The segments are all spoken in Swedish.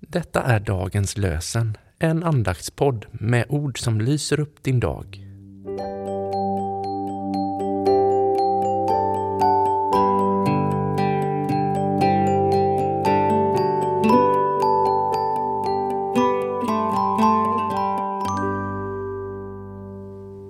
Detta är dagens lösen, en andaktspodd med ord som lyser upp din dag.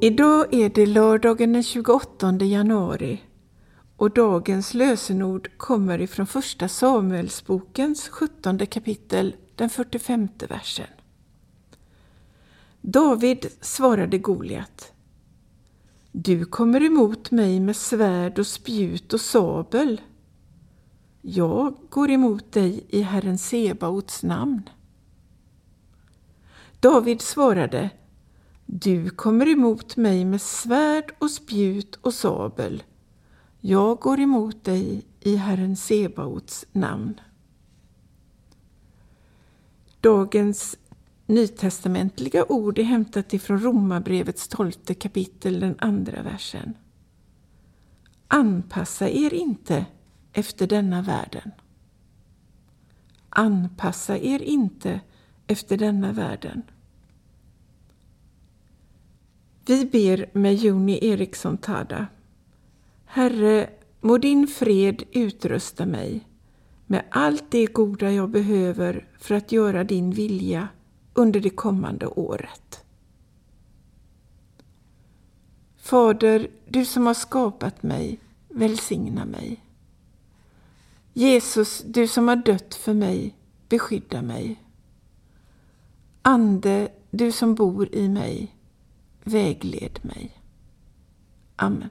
Idag är det lördagen den 28 januari och dagens lösenord kommer ifrån Första Samuelsbokens 17 kapitel, den 45 versen. David svarade Goliat. Du kommer emot mig med svärd och spjut och sabel. Jag går emot dig i Herren Sebaots namn. David svarade du kommer emot mig med svärd och spjut och sabel. Jag går emot dig i Herren Sebaots namn. Dagens nytestamentliga ord är hämtat ifrån Romarbrevets tolfte kapitel, den andra versen. Anpassa er inte efter denna världen. Anpassa er inte efter denna världen. Vi ber med Joni e. Eriksson Tada. Herre, må din fred utrusta mig med allt det goda jag behöver för att göra din vilja under det kommande året. Fader, du som har skapat mig, välsigna mig. Jesus, du som har dött för mig, beskydda mig. Ande, du som bor i mig, vägled mig. Amen.